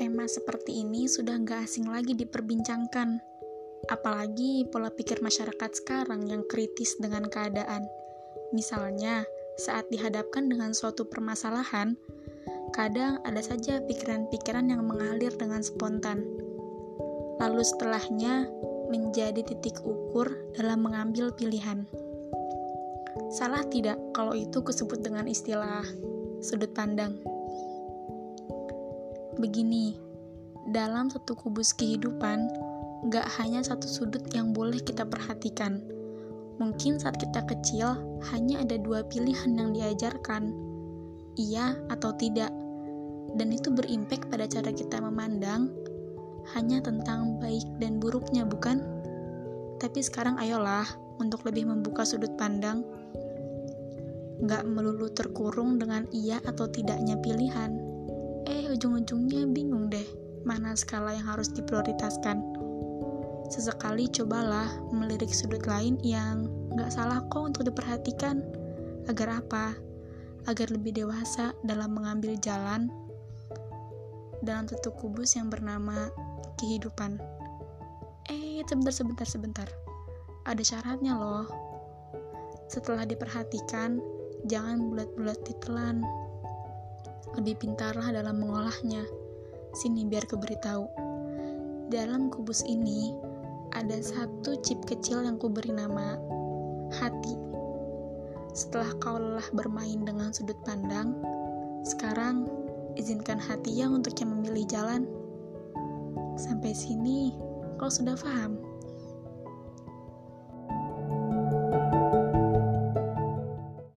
Tema seperti ini sudah nggak asing lagi diperbincangkan. Apalagi pola pikir masyarakat sekarang yang kritis dengan keadaan. Misalnya, saat dihadapkan dengan suatu permasalahan, kadang ada saja pikiran-pikiran yang mengalir dengan spontan. Lalu setelahnya menjadi titik ukur dalam mengambil pilihan. Salah tidak kalau itu kusebut dengan istilah sudut pandang? Begini, dalam satu kubus kehidupan, gak hanya satu sudut yang boleh kita perhatikan. Mungkin saat kita kecil, hanya ada dua pilihan yang diajarkan, iya atau tidak. Dan itu berimpact pada cara kita memandang, hanya tentang baik dan buruknya, bukan? Tapi sekarang ayolah, untuk lebih membuka sudut pandang, gak melulu terkurung dengan iya atau tidaknya pilihan eh ujung-ujungnya bingung deh mana skala yang harus diprioritaskan. Sesekali cobalah melirik sudut lain yang gak salah kok untuk diperhatikan. Agar apa? Agar lebih dewasa dalam mengambil jalan dalam satu kubus yang bernama kehidupan. Eh, sebentar, sebentar, sebentar. Ada syaratnya loh. Setelah diperhatikan, jangan bulat-bulat ditelan lebih pintarlah dalam mengolahnya. Sini biar kuberitahu. Dalam kubus ini, ada satu chip kecil yang kuberi nama hati. Setelah kau lelah bermain dengan sudut pandang, sekarang izinkan hati yang untuk yang memilih jalan. Sampai sini, kau sudah paham?